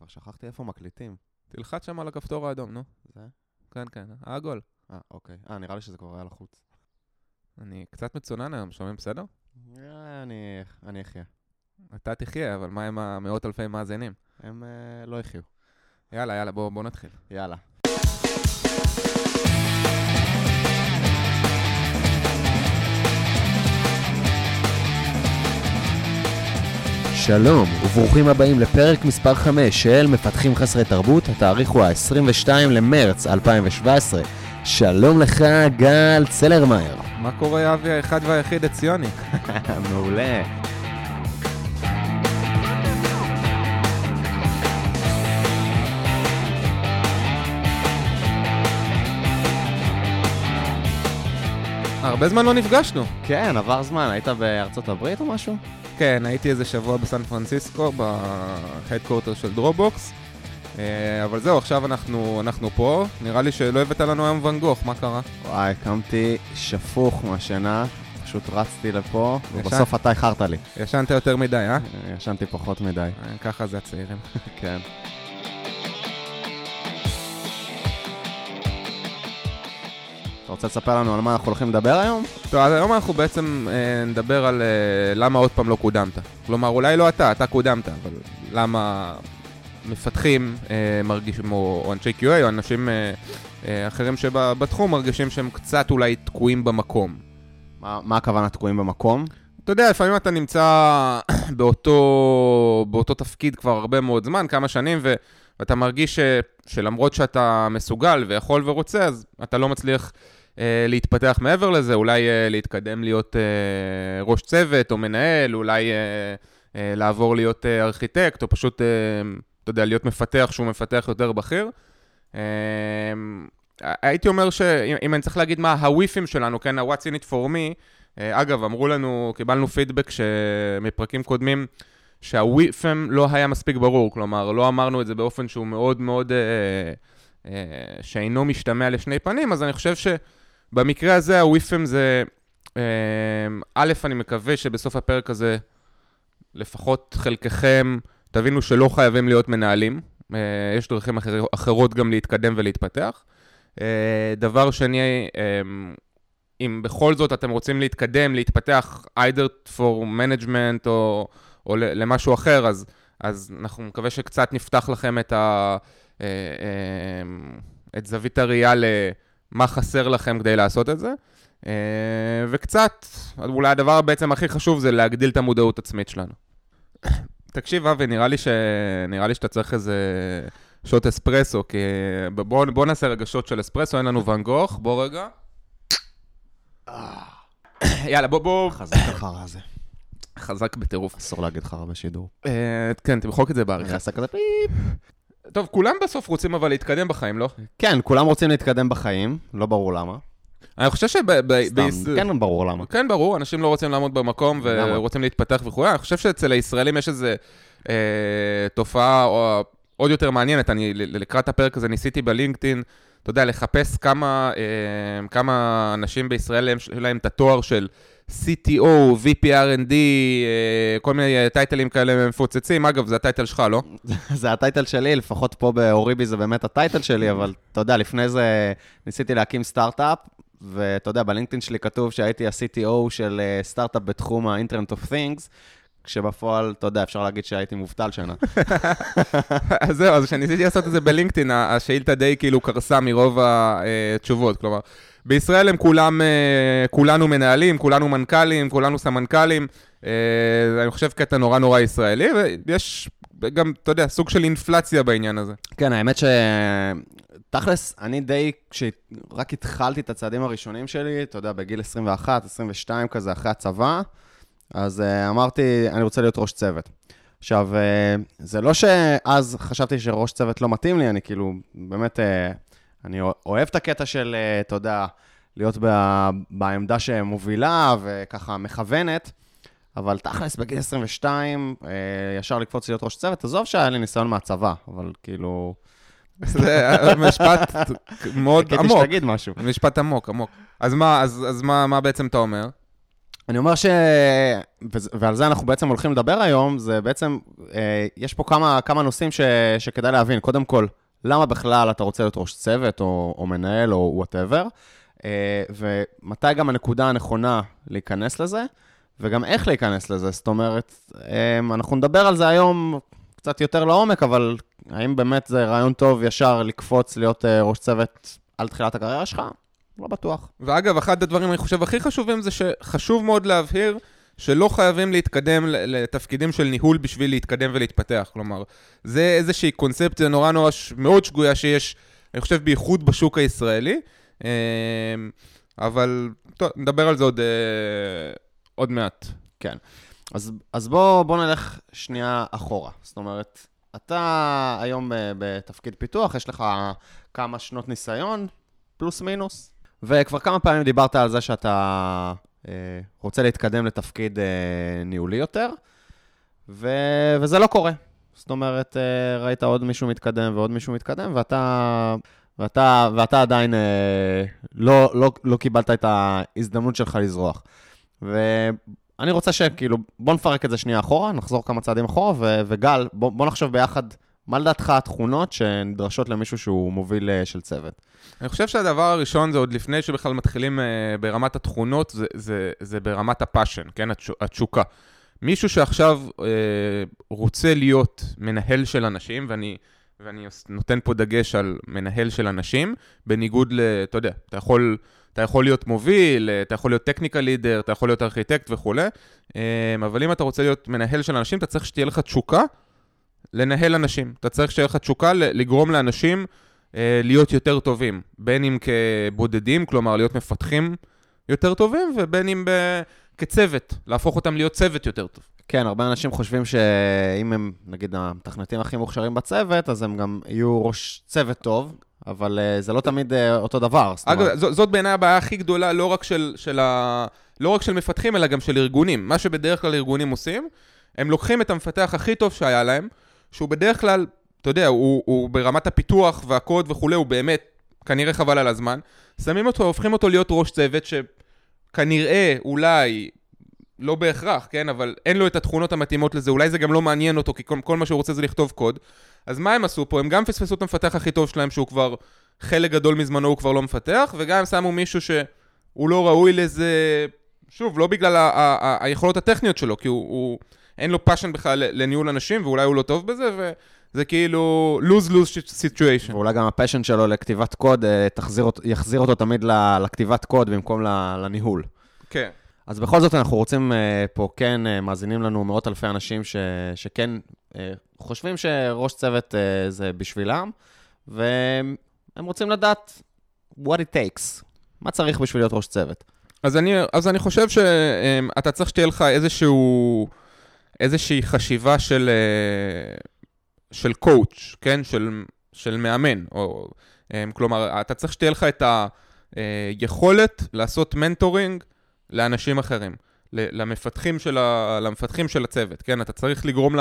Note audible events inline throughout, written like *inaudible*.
כבר שכחתי איפה מקליטים. תלחץ שם על הכפתור האדום, נו. זה? כן, כן, העגול. אה, אוקיי. אה, נראה לי שזה כבר היה לחוץ. אני קצת מצונן היום, שומעים בסדר? אה, אני, אני אחיה. אתה תחיה, אבל מה עם המאות אלפי מאזינים? הם אה, לא יחיו. יאללה, יאללה, בוא, בוא נתחיל. יאללה. שלום, וברוכים הבאים לפרק מספר 5 של מפתחים חסרי תרבות, התאריך הוא ה-22 למרץ 2017. שלום לך, גל צלרמייר. מה קורה, אבי האחד והיחיד הציוני? *laughs* מעולה. הרבה זמן לא נפגשנו. כן, עבר זמן. היית בארצות הברית או משהו? כן, הייתי איזה שבוע בסן פרנסיסקו, ב-headquarter של Dropbox. אה, אבל זהו, עכשיו אנחנו, אנחנו פה. נראה לי שלא הבאת לנו היום ואן גוך, מה קרה? וואי, קמתי שפוך מהשינה, פשוט רצתי לפה, ישן? ובסוף אתה איחרת לי. ישנת יותר מדי, אה? ישנתי פחות מדי, אה, ככה זה הצעירים. *laughs* כן. אתה רוצה לספר לנו על מה אנחנו הולכים לדבר היום? טוב, אז היום אנחנו בעצם אה, נדבר על אה, למה עוד פעם לא קודמת. כלומר, אולי לא אתה, אתה קודמת, אבל למה מפתחים אה, מרגישים, או, או אנשי QA, או אנשים אה, אה, אחרים שבתחום מרגישים שהם קצת אולי תקועים במקום. מה, מה הכוונה תקועים במקום? אתה יודע, לפעמים אתה נמצא *coughs* באותו, באותו תפקיד כבר הרבה מאוד זמן, כמה שנים, ו, ואתה מרגיש ש, שלמרות שאתה מסוגל ויכול ורוצה, אז אתה לא מצליח להתפתח מעבר לזה, אולי אה, להתקדם להיות אה, ראש צוות או מנהל, אולי אה, אה, לעבור להיות אה, ארכיטקט, או פשוט, אה, אתה יודע, להיות מפתח שהוא מפתח יותר בכיר. אה, הייתי אומר שאם אני צריך להגיד מה הוויפים שלנו, כן, ה-What's in it for me, אה, אגב, אמרו לנו, קיבלנו פידבק מפרקים קודמים, שהוויפם לא היה מספיק ברור, כלומר, לא אמרנו את זה באופן שהוא מאוד מאוד, אה, אה, שאינו משתמע לשני פנים, אז אני חושב שבמקרה הזה הוויפם זה, אה, א', אני מקווה שבסוף הפרק הזה, לפחות חלקכם, תבינו שלא חייבים להיות מנהלים, אה, יש דרכים אחר, אחרות גם להתקדם ולהתפתח. אה, דבר שני, אה, אם בכל זאת אתם רוצים להתקדם, להתפתח, either for management או, או למשהו אחר, אז, אז אנחנו מקווה שקצת נפתח לכם את, ה, אה, את זווית הראייה למה חסר לכם כדי לעשות את זה. וקצת, אולי הדבר בעצם הכי חשוב זה להגדיל את המודעות עצמית שלנו. *coughs* תקשיב, אבי, נראה לי, ש... נראה לי שאתה צריך איזה שוט אספרסו, כי בוא, בוא נעשה רגע שוט של אספרסו, אין לנו ואן גוך, בוא רגע. *coughs* יאללה, בוא, בוא... חזק החרא הזה. *coughs* חזק בטירוף. אסור להגיד חרא בשידור. אה, כן, תמחוק את זה בעריכה. אני אעשה כזה פיפ. טוב, כולם בסוף רוצים אבל להתקדם בחיים, לא? כן, כולם רוצים להתקדם בחיים, לא ברור למה. אני חושב שב... סתם, כן ברור למה. כן, ברור, אנשים לא רוצים לעמוד במקום? ורוצים להתפתח וכו'. אני חושב שאצל הישראלים יש איזו אה, תופעה או, עוד יותר מעניינת. אני לקראת הפרק הזה ניסיתי בלינקדאין, אתה יודע, לחפש כמה, אה, כמה אנשים בישראל יש להם את התואר של CTO, VP R&D, אה, כל מיני טייטלים כאלה מפוצצים. אגב, זה הטייטל שלך, לא? *laughs* זה הטייטל שלי, לפחות פה באוריבי זה באמת הטייטל שלי, אבל אתה יודע, לפני זה ניסיתי להקים סטארט-אפ, ואתה יודע, בלינקדאין שלי כתוב שהייתי ה-CTO של אה, סטארט-אפ בתחום ה-Internet of Things, כשבפועל, אתה יודע, אפשר להגיד שהייתי מובטל שנה. *laughs* *laughs* אז זהו, אז כשניסיתי לעשות את זה בלינקדאין, השאילתה די כאילו קרסה מרוב התשובות. כלומר, בישראל הם כולם, אה, כולנו מנהלים, כולנו מנכ"לים, כולנו סמנכ"לים. אה, אני חושב קטע נורא נורא ישראלי, ויש גם, אתה יודע, סוג של אינפלציה בעניין הזה. כן, האמת ש... תכלס, אני די, כשרק התחלתי את הצעדים הראשונים שלי, אתה יודע, בגיל 21, 22 כזה, אחרי הצבא, אז uh, אמרתי, אני רוצה להיות ראש צוות. עכשיו, uh, זה לא שאז חשבתי שראש צוות לא מתאים לי, אני כאילו, באמת, uh, אני אוהב את הקטע של, uh, אתה יודע, להיות בעמדה שמובילה וככה מכוונת, אבל תכלס, בגיל 22, uh, ישר לקפוץ להיות ראש צוות, עזוב שהיה לי ניסיון מהצבא, אבל כאילו... *laughs* זה משפט מאוד עמוק. שתגיד משהו. משפט עמוק, עמוק. אז מה, אז, אז מה, מה בעצם אתה אומר? אני אומר ש... ועל זה אנחנו בעצם הולכים לדבר היום, זה בעצם, אה, יש פה כמה, כמה נושאים ש... שכדאי להבין. קודם כל, למה בכלל אתה רוצה להיות ראש צוות, או, או מנהל, או וואטאבר, ומתי גם הנקודה הנכונה להיכנס לזה, וגם איך להיכנס לזה. זאת אומרת, אה, אנחנו נדבר על זה היום קצת יותר לעומק, אבל האם באמת זה רעיון טוב ישר לקפוץ להיות אה, ראש צוות על תחילת הקריירה שלך? לא בטוח. ואגב, אחד הדברים, אני חושב, הכי חשובים זה שחשוב מאוד להבהיר שלא חייבים להתקדם לתפקידים של ניהול בשביל להתקדם ולהתפתח. כלומר, זה איזושהי קונספציה נורא נורא ש- מאוד שגויה שיש, אני חושב, בייחוד בשוק הישראלי. אמ, אבל, טוב, נדבר על זה עוד, אה, עוד מעט. כן. אז, אז בוא, בוא נלך שנייה אחורה. זאת אומרת, אתה היום ב- בתפקיד פיתוח, יש לך כמה שנות ניסיון, פלוס מינוס, וכבר כמה פעמים דיברת על זה שאתה אה, רוצה להתקדם לתפקיד אה, ניהולי יותר, ו, וזה לא קורה. זאת אומרת, אה, ראית עוד מישהו מתקדם ועוד מישהו מתקדם, ואתה, ואתה, ואתה עדיין אה, לא, לא, לא קיבלת את ההזדמנות שלך לזרוח. ואני רוצה שכאילו, בוא נפרק את זה שנייה אחורה, נחזור כמה צעדים אחורה, ו- וגל, בוא, בוא נחשוב ביחד, מה לדעתך התכונות שנדרשות למישהו שהוא מוביל אה, של צוות? אני חושב שהדבר הראשון זה עוד לפני שבכלל מתחילים אה, ברמת התכונות, זה, זה, זה ברמת הפאשן, כן? התש, התשוקה. מישהו שעכשיו אה, רוצה להיות מנהל של אנשים, ואני, ואני נותן פה דגש על מנהל של אנשים, בניגוד ל... אתה יודע, אתה יכול, אתה יכול להיות מוביל, אה, אתה יכול להיות טכניקל לידר, אתה יכול להיות ארכיטקט וכולי, אה, אבל אם אתה רוצה להיות מנהל של אנשים, אתה צריך שתהיה לך תשוקה לנהל אנשים. אתה צריך שתהיה לך תשוקה לגרום לאנשים אה, להיות יותר טובים, בין אם כבודדים, כלומר להיות מפתחים יותר טובים, ובין אם ב... כצוות, להפוך אותם להיות צוות יותר טוב. כן, הרבה אנשים חושבים שאם הם, נגיד, המתכנתים הכי מוכשרים בצוות, אז הם גם יהיו ראש צוות טוב, אבל אה, זה לא תמיד אה, אותו דבר. זאת אגב, אומרת, ז- זאת בעיניי הבעיה הכי גדולה, לא רק של, של, ה... לא רק של מפתחים, אלא גם של ארגונים. מה שבדרך כלל ארגונים עושים, הם לוקחים את המפתח הכי טוב שהיה להם, שהוא בדרך כלל, אתה יודע, הוא, הוא ברמת הפיתוח והקוד וכולי, הוא באמת כנראה חבל על הזמן. שמים אותו, הופכים אותו להיות ראש צוות, שכנראה, אולי, לא בהכרח, כן, אבל אין לו את התכונות המתאימות לזה, אולי זה גם לא מעניין אותו, כי כל, כל מה שהוא רוצה זה לכתוב קוד. אז מה הם עשו פה? הם גם פספסו את המפתח הכי טוב שלהם, שהוא כבר, חלק גדול מזמנו הוא כבר לא מפתח, וגם שמו מישהו שהוא לא ראוי לזה, שוב, לא בגלל ה- ה- ה- היכולות הטכניות שלו, כי הוא, הוא אין לו passion בכלל לניהול אנשים, ואולי הוא לא טוב בזה, וזה כאילו lose-lose situation. ואולי גם הפשן שלו לכתיבת קוד, אה, תחזיר, יחזיר אותו תמיד לכתיבת קוד במקום לניהול. כן. אז בכל זאת אנחנו רוצים אה, פה, כן, אה, מאזינים לנו מאות אלפי אנשים ש, שכן חושבים שראש צוות זה בשבילם, והם רוצים לדעת what it takes, מה צריך בשביל להיות ראש צוות. אז אני, אז אני חושב שאתה צריך שתהיה לך איזשהו, איזושהי חשיבה של, אה, של coach, כן? של, של מאמן. או, אה, כלומר, אתה צריך שתהיה לך את היכולת לעשות mentoring לאנשים אחרים, למפתחים של, ה, למפתחים של הצוות, כן? אתה צריך לגרום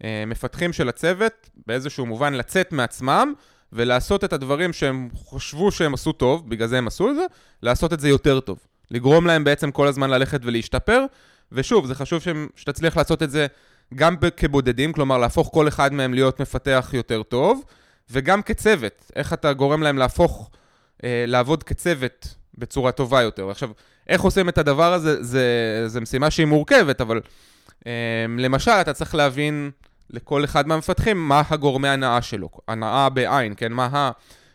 למפתחים של הצוות באיזשהו מובן לצאת מעצמם ולעשות את הדברים שהם חשבו שהם עשו טוב, בגלל זה הם עשו את זה, לעשות את זה יותר טוב. לגרום להם בעצם כל הזמן ללכת ולהשתפר, ושוב, זה חשוב שתצליח לעשות את זה גם כבודדים, כלומר להפוך כל אחד מהם להיות מפתח יותר טוב, וגם כצוות, איך אתה גורם להם להפוך, אה, לעבוד כצוות בצורה טובה יותר. עכשיו, איך עושים את הדבר הזה, זה, זה משימה שהיא מורכבת, אבל אה, למשל, אתה צריך להבין לכל אחד מהמפתחים מה הגורמי הנאה שלו, הנאה בעין, כן? מה, ה,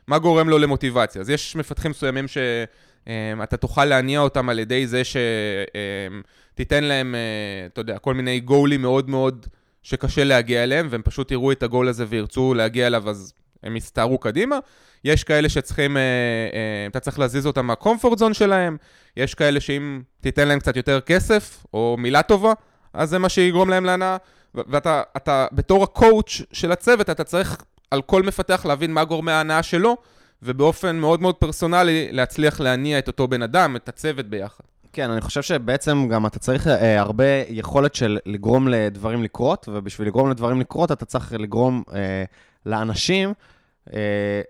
מה גורם לו למוטיבציה. אז יש מפתחים מסוימים שאתה תוכל להניע אותם על ידי זה שתיתן להם, אה, אתה יודע, כל מיני גולים מאוד מאוד שקשה להגיע אליהם, והם פשוט יראו את הגול הזה וירצו להגיע אליו, אז הם יסתערו קדימה. יש כאלה שצריכים, אה, אה, אתה צריך להזיז אותם מהקומפורט זון שלהם, יש כאלה שאם תיתן להם קצת יותר כסף, או מילה טובה, אז זה מה שיגרום להם להנאה. ואתה, אתה, בתור הקואוץ' של הצוות, אתה צריך על כל מפתח להבין מה גורמי ההנאה שלו, ובאופן מאוד מאוד פרסונלי להצליח להניע את אותו בן אדם, את הצוות ביחד. כן, אני חושב שבעצם גם אתה צריך אה, הרבה יכולת של לגרום לדברים לקרות, ובשביל לגרום לדברים לקרות אתה צריך לגרום אה, לאנשים אה,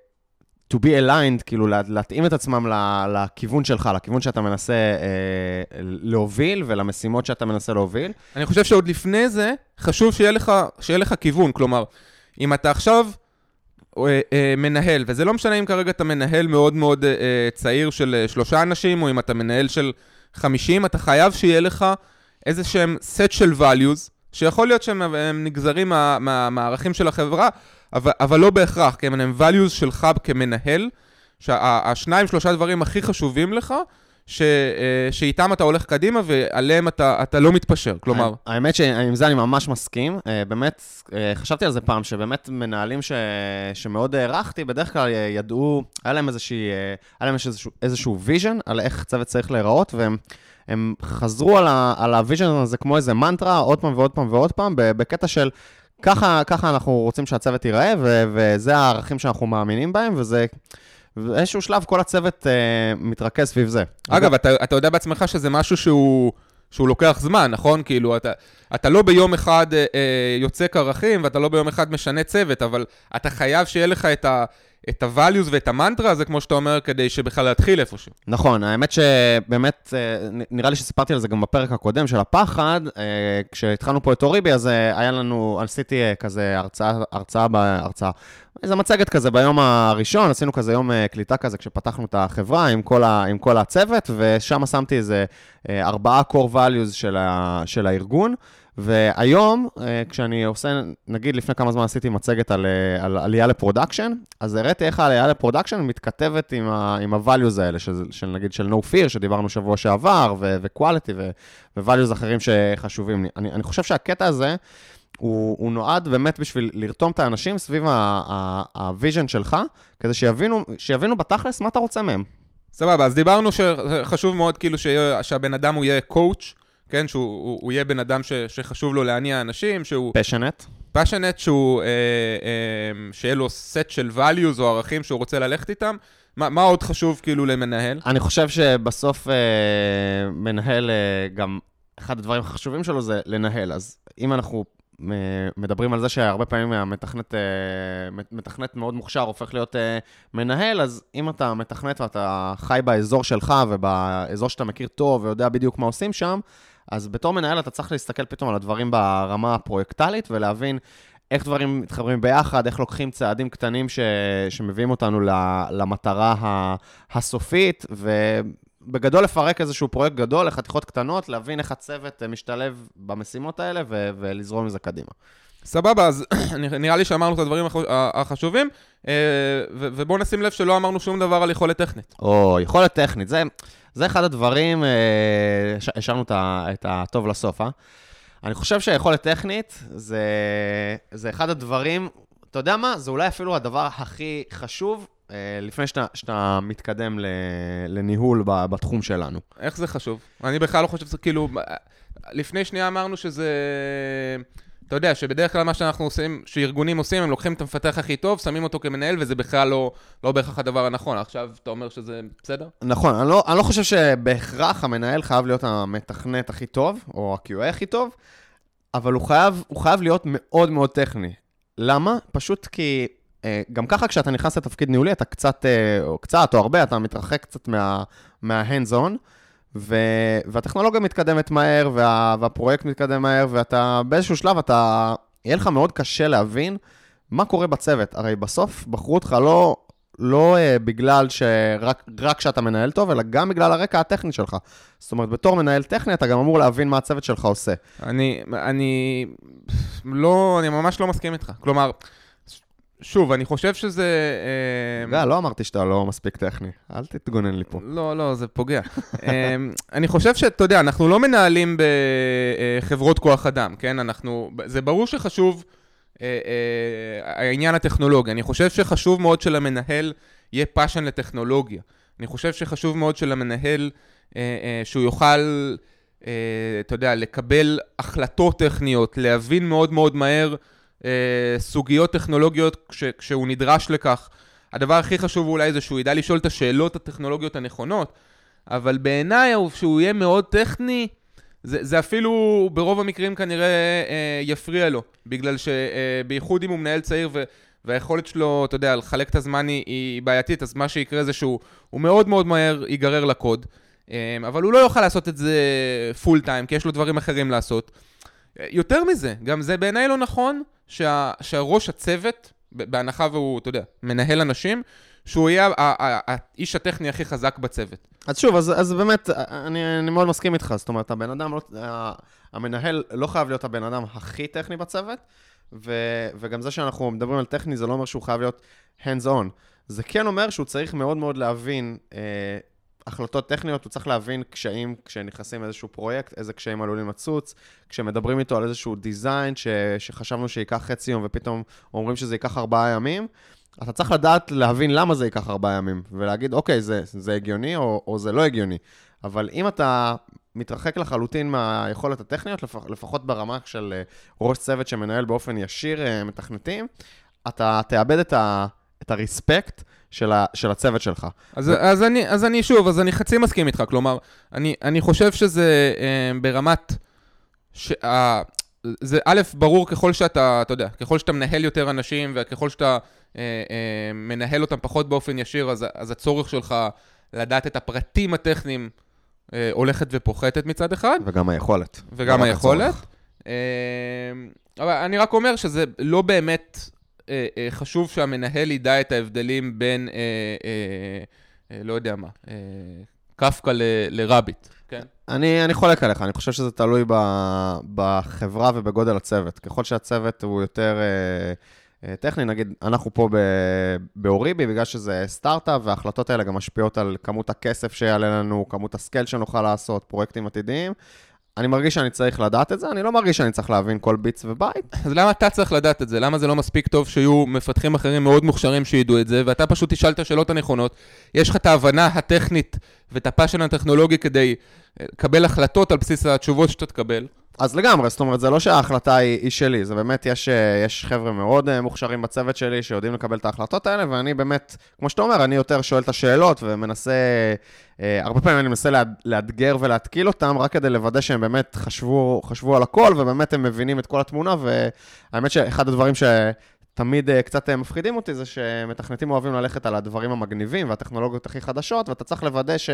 to be aligned, כאילו לה, להתאים את עצמם ל, לכיוון שלך, לכיוון שאתה מנסה אה, להוביל ולמשימות שאתה מנסה להוביל. אני חושב שעוד לפני זה, חשוב שיהיה לך, שיהיה לך כיוון. כלומר, אם אתה עכשיו מנהל, וזה לא משנה אם כרגע אתה מנהל מאוד מאוד אה, צעיר של אה, שלושה אנשים, או אם אתה מנהל של חמישים, אתה חייב שיהיה לך איזה שהם set של values, שיכול להיות שהם נגזרים מה, מה, מהערכים של החברה, אבל, אבל לא בהכרח, כי הם values שלך כמנהל, שהשניים, שלושה דברים הכי חשובים לך, ש, אה, שאיתם אתה הולך קדימה ועליהם אתה, אתה לא מתפשר, כלומר... האמת שעם זה אני ממש מסכים. אה, באמת, אה, חשבתי על זה פעם, שבאמת מנהלים ש, שמאוד הערכתי, בדרך כלל ידעו, היה להם, איזושהי, היה להם איזשהו, איזשהו vision על איך צוות צריך להיראות, והם... הם חזרו על ה-vision הזה כמו איזה מנטרה, עוד פעם ועוד פעם ועוד פעם, בקטע של ככה, ככה אנחנו רוצים שהצוות ייראה, ו- וזה הערכים שאנחנו מאמינים בהם, וזה... באיזשהו שלב כל הצוות אה, מתרכז סביב זה. אגב, אתה, אתה יודע בעצמך שזה משהו שהוא, שהוא לוקח זמן, נכון? כאילו, אתה, אתה לא ביום אחד אה, אה יוצק ערכים, ואתה לא ביום אחד משנה צוות, אבל אתה חייב שיהיה לך את ה... את ה-values ואת המנטרה הזה, כמו שאתה אומר, כדי שבכלל להתחיל איפשהו. נכון, האמת שבאמת, אה, נראה לי שסיפרתי על זה גם בפרק הקודם של הפחד, אה, כשהתחלנו פה את אוריבי, אז אה, היה לנו, עשיתי כזה הרצאה, הרצאה, בהרצאה, איזה מצגת כזה ביום הראשון, עשינו כזה יום קליטה כזה כשפתחנו את החברה עם כל, ה, עם כל הצוות, ושם שמתי איזה ארבעה core values של, ה, של הארגון. והיום, אה, כשאני עושה, נגיד לפני כמה זמן עשיתי מצגת על, אה, על עלייה ל-production, אז הראיתי איך העלייה ל-production מתכתבת עם, ה, עם ה-values האלה, של, של נגיד של no fear, שדיברנו שבוע שעבר, ו-quality ו-values אחרים שחשובים לי. אני, אני חושב שהקטע הזה, הוא, הוא נועד באמת בשביל לרתום את האנשים סביב ה-vision שלך, כדי שיבינו, שיבינו בתכלס מה אתה רוצה מהם. סבבה, אז דיברנו שחשוב מאוד כאילו שהבן אדם הוא יהיה קואוץ', כן, שהוא הוא, הוא יהיה בן אדם ש, שחשוב לו להניע אנשים, שהוא... פשנט. פשנט, שהוא, אה, אה, שיהיה לו סט של values או ערכים שהוא רוצה ללכת איתם. מה, מה עוד חשוב כאילו למנהל? אני חושב שבסוף אה, מנהל, אה, גם אחד הדברים החשובים שלו זה לנהל. אז אם אנחנו אה, מדברים על זה שהרבה פעמים המתכנת אה, מתכנת מאוד מוכשר הופך להיות אה, מנהל, אז אם אתה מתכנת ואתה חי באזור שלך ובאזור שאתה מכיר טוב ויודע בדיוק מה עושים שם, אז בתור מנהל אתה צריך להסתכל פתאום על הדברים ברמה הפרויקטלית ולהבין איך דברים מתחברים ביחד, איך לוקחים צעדים קטנים ש... שמביאים אותנו למטרה הסופית, ובגדול לפרק איזשהו פרויקט גדול לחתיכות קטנות, להבין איך הצוות משתלב במשימות האלה ו... ולזרום מזה קדימה. סבבה, אז *clears throat* נראה לי שאמרנו את הדברים החשובים, אה, ובואו נשים לב שלא אמרנו שום דבר על יכולת טכנית. או, יכולת טכנית, זה, זה אחד הדברים, אה, השארנו את הטוב לסוף, אה? אני חושב שהיכולת טכנית זה, זה אחד הדברים, אתה יודע מה? זה אולי אפילו הדבר הכי חשוב אה, לפני שאתה, שאתה מתקדם לניהול בתחום שלנו. איך זה חשוב? אני בכלל לא חושב שזה כאילו... לפני שנייה אמרנו שזה... אתה יודע שבדרך כלל מה שאנחנו עושים, שארגונים עושים, הם לוקחים את המפתח הכי טוב, שמים אותו כמנהל, וזה בכלל לא, לא בהכרח הדבר הנכון. עכשיו אתה אומר שזה בסדר? נכון, אני לא, אני לא חושב שבהכרח המנהל חייב להיות המתכנת הכי טוב, או ה-QA הכי טוב, אבל הוא חייב, הוא חייב להיות מאוד מאוד טכני. למה? פשוט כי אה, גם ככה כשאתה נכנס לתפקיד ניהולי, אתה קצת, אה, או קצת או הרבה, אתה מתרחק קצת מה, מה-hands on. ו... והטכנולוגיה מתקדמת מהר, וה... והפרויקט מתקדם מהר, ואתה באיזשהו שלב, אתה... יהיה לך מאוד קשה להבין מה קורה בצוות. הרי בסוף בחרו אותך לא, לא uh, בגלל שרק שאתה מנהל טוב, אלא גם בגלל הרקע הטכני שלך. זאת אומרת, בתור מנהל טכני, אתה גם אמור להבין מה הצוות שלך עושה. אני, אני לא, אני ממש לא מסכים איתך. כלומר, שוב, אני חושב שזה... אה, לא אמרתי שאתה לא מספיק טכני. אל תתגונן לי פה. לא, לא, זה פוגע. *laughs* אה, אני חושב שאתה יודע, אנחנו לא מנהלים בחברות כוח אדם, כן? אנחנו... זה ברור שחשוב אה, העניין הטכנולוגי. אני חושב שחשוב מאוד שלמנהל יהיה passion לטכנולוגיה. אני חושב שחשוב מאוד שלמנהל, שהוא יוכל, אתה יודע, לקבל החלטות טכניות, להבין מאוד מאוד מהר אה, סוגיות טכנולוגיות כש, כשהוא נדרש לכך. הדבר הכי חשוב אולי זה שהוא ידע לשאול את השאלות הטכנולוגיות הנכונות, אבל בעיניי שהוא יהיה מאוד טכני, זה, זה אפילו ברוב המקרים כנראה אה, יפריע לו, בגלל שבייחוד אה, אם הוא מנהל צעיר ו, והיכולת שלו, אתה יודע, לחלק את הזמן היא, היא בעייתית, אז מה שיקרה זה שהוא מאוד מאוד מהר ייגרר לקוד, אה, אבל הוא לא יוכל לעשות את זה פול טיים, כי יש לו דברים אחרים לעשות. יותר מזה, גם זה בעיניי לא נכון שה, שהראש הצוות, בהנחה והוא, אתה יודע, מנהל אנשים, שהוא יהיה האיש הטכני הכי חזק בצוות. אז שוב, אז, אז באמת, אני, אני מאוד מסכים איתך. זאת אומרת, הבן אדם, לא, המנהל לא חייב להיות הבן אדם הכי טכני בצוות, ו, וגם זה שאנחנו מדברים על טכני, זה לא אומר שהוא חייב להיות hands on. זה כן אומר שהוא צריך מאוד מאוד להבין אה, החלטות טכניות, הוא צריך להבין קשיים כשנכנסים לאיזשהו פרויקט, איזה קשיים עלולים לצוץ, כשמדברים איתו על איזשהו דיזיין ש, שחשבנו שייקח חצי יום ופתאום אומרים שזה ייקח ארבעה ימים, אתה צריך לדעת להבין למה זה ייקח ארבעה ימים, ולהגיד, אוקיי, זה, זה הגיוני או, או זה לא הגיוני. אבל אם אתה מתרחק לחלוטין מהיכולת הטכניות, לפח, לפחות ברמה של אה, ראש צוות שמנהל באופן ישיר אה, מתכנתים, אתה תאבד את, ה, את הרספקט של, ה, של הצוות שלך. אז, ו... אז, אני, אז אני, שוב, אז אני חצי מסכים איתך, כלומר, אני, אני חושב שזה אה, ברמת... ש, אה, זה א', ברור ככל שאתה, אתה יודע, ככל שאתה מנהל יותר אנשים וככל שאתה אה, אה, מנהל אותם פחות באופן ישיר, אז, אז הצורך שלך לדעת את הפרטים הטכניים אה, הולכת ופוחתת מצד אחד. וגם היכולת. וגם היכולת. אה, אבל אני רק אומר שזה לא באמת אה, אה, חשוב שהמנהל ידע את ההבדלים בין, אה, אה, אה, לא יודע מה, אה, קפקא לרביט. כן. אני, אני חולק עליך, אני חושב שזה תלוי ב, בחברה ובגודל הצוות. ככל שהצוות הוא יותר אה, אה, טכני, נגיד, אנחנו פה באוריבי, בגלל שזה סטארט-אפ, וההחלטות האלה גם משפיעות על כמות הכסף שיעלה לנו, כמות ה-scale שנוכל לעשות, פרויקטים עתידיים. אני מרגיש שאני צריך לדעת את זה, אני לא מרגיש שאני צריך להבין כל ביט ובייט. *laughs* אז למה אתה צריך לדעת את זה? למה זה לא מספיק טוב שיהיו מפתחים אחרים מאוד מוכשרים שידעו את זה, ואתה פשוט תשאל את השאלות הנכונות, יש לך את ההבנה הטכנית ואת הפאשן הטכנולוגי כדי אה, לקבל החלטות על בסיס התשובות שאתה תקבל? אז לגמרי, זאת אומרת, זה לא שההחלטה היא, היא שלי, זה באמת, יש, אה, יש חבר'ה מאוד אה, מוכשרים בצוות שלי שיודעים לקבל את ההחלטות האלה, ואני באמת, כמו שאתה אומר, אני יותר שואל את השאלות ומנסה, הרבה פעמים אני מנסה לאתגר ולהתקיל אותם, רק כדי לוודא שהם באמת חשבו, חשבו על הכל, ובאמת הם מבינים את כל התמונה, והאמת שאחד הדברים ש... תמיד uh, קצת uh, מפחידים אותי זה שמתכנתים אוהבים ללכת על הדברים המגניבים והטכנולוגיות הכי חדשות, ואתה צריך לוודא ש,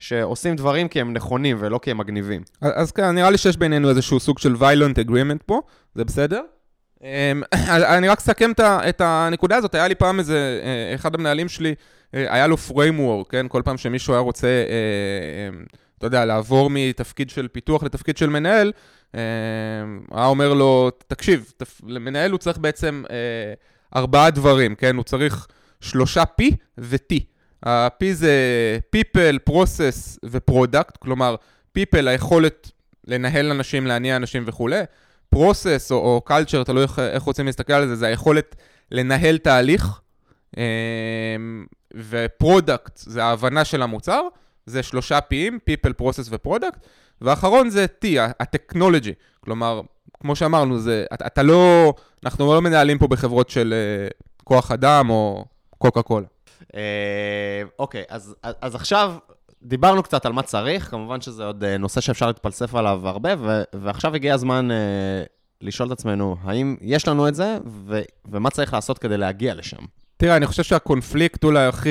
שעושים דברים כי הם נכונים ולא כי הם מגניבים. אז, כן, נראה לי שיש בינינו איזשהו סוג של violent agreement פה, זה בסדר? *coughs* Um, אני רק אסכם את, הנקודה הזאת, היה לי פעם איזה, אחד המנהלים שלי, היה לו framework, כן? כל פעם שמישהו היה רוצה, uh, um, אתה יודע, לעבור מתפקיד של פיתוח לתפקיד של מנהל, היה אומר לו, תקשיב, למנהל הוא צריך בעצם אה, ארבעה דברים, כן? הוא צריך שלושה P ו-T. ה-P זה people, process ו-product, כלומר, people, היכולת לנהל אנשים, להניע אנשים וכולי. process או, או culture, תלוי איך, איך רוצים להסתכל על זה, זה היכולת לנהל תהליך. ו-product זה ההבנה של המוצר, זה שלושה P'ים, people, process ו-product. ואחרון זה T, הטכנולוגי. כלומר, כמו שאמרנו, זה, אתה, אתה לא, אנחנו לא מנהלים פה בחברות של uh, כוח אדם או קוקה קולה. אה, אוקיי, אז, אז עכשיו דיברנו קצת על מה צריך, כמובן שזה עוד uh, נושא שאפשר להתפלסף עליו הרבה, ו, ועכשיו הגיע הזמן uh, לשאול את עצמנו, האם יש לנו את זה, ו, ומה צריך לעשות כדי להגיע לשם? תראה, אני חושב שהקונפליקט אולי הכי...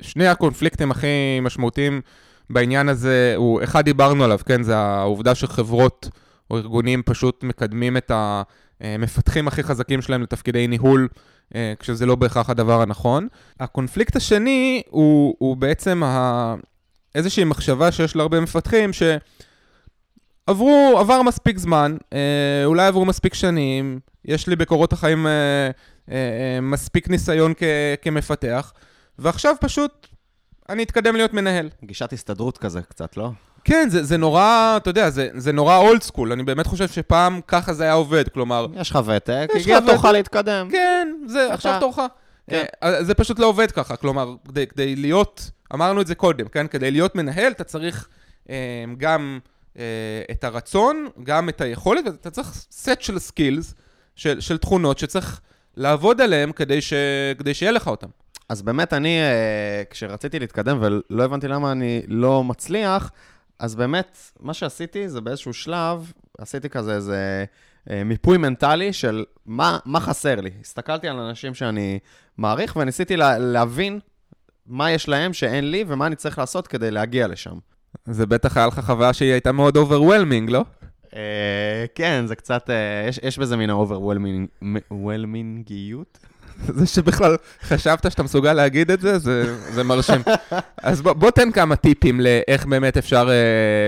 שני הקונפליקטים הכי משמעותיים בעניין הזה, הוא, אחד דיברנו עליו, כן, זה העובדה שחברות או ארגונים פשוט מקדמים את המפתחים הכי חזקים שלהם לתפקידי ניהול, אה, כשזה לא בהכרח הדבר הנכון. הקונפליקט השני הוא, הוא בעצם ה... איזושהי מחשבה שיש להרבה מפתחים, שעברו, עבר מספיק זמן, אה, אולי עברו מספיק שנים, יש לי בקורות החיים אה, מספיק ניסיון כ, כמפתח, ועכשיו פשוט אני אתקדם להיות מנהל. גישת הסתדרות כזה קצת, לא? כן, זה, זה נורא, אתה יודע, זה, זה נורא old school, אני באמת חושב שפעם ככה זה היה עובד, כלומר... יש לך ותק, הגיע תורך להתקדם. כן, זה אתה... עכשיו תורך. כן. אה, זה פשוט לא עובד ככה, כלומר, כדי, כדי להיות, אמרנו את זה קודם, כן? כדי להיות מנהל, אתה צריך אה, גם אה, את הרצון, גם את היכולת, ואתה צריך סט של skills, של, של תכונות שצריך לעבוד עליהן כדי, ש, כדי שיהיה לך אותן. אז באמת אני, אה, כשרציתי להתקדם ולא הבנתי למה אני לא מצליח, אז באמת, מה שעשיתי זה באיזשהו שלב, עשיתי כזה איזה אה, מיפוי מנטלי של מה, מה חסר לי. הסתכלתי על אנשים שאני מעריך וניסיתי לה, להבין מה יש להם שאין לי ומה אני צריך לעשות כדי להגיע לשם. זה בטח היה לך חוויה שהיא הייתה מאוד overwhelming, לא? Uh, כן, זה קצת, uh, יש, יש בזה מין האוברוולמינגיות. *laughs* זה שבכלל חשבת שאתה מסוגל להגיד את זה, זה, זה מרשים. *laughs* אז בוא, בוא תן כמה טיפים לאיך באמת אפשר uh,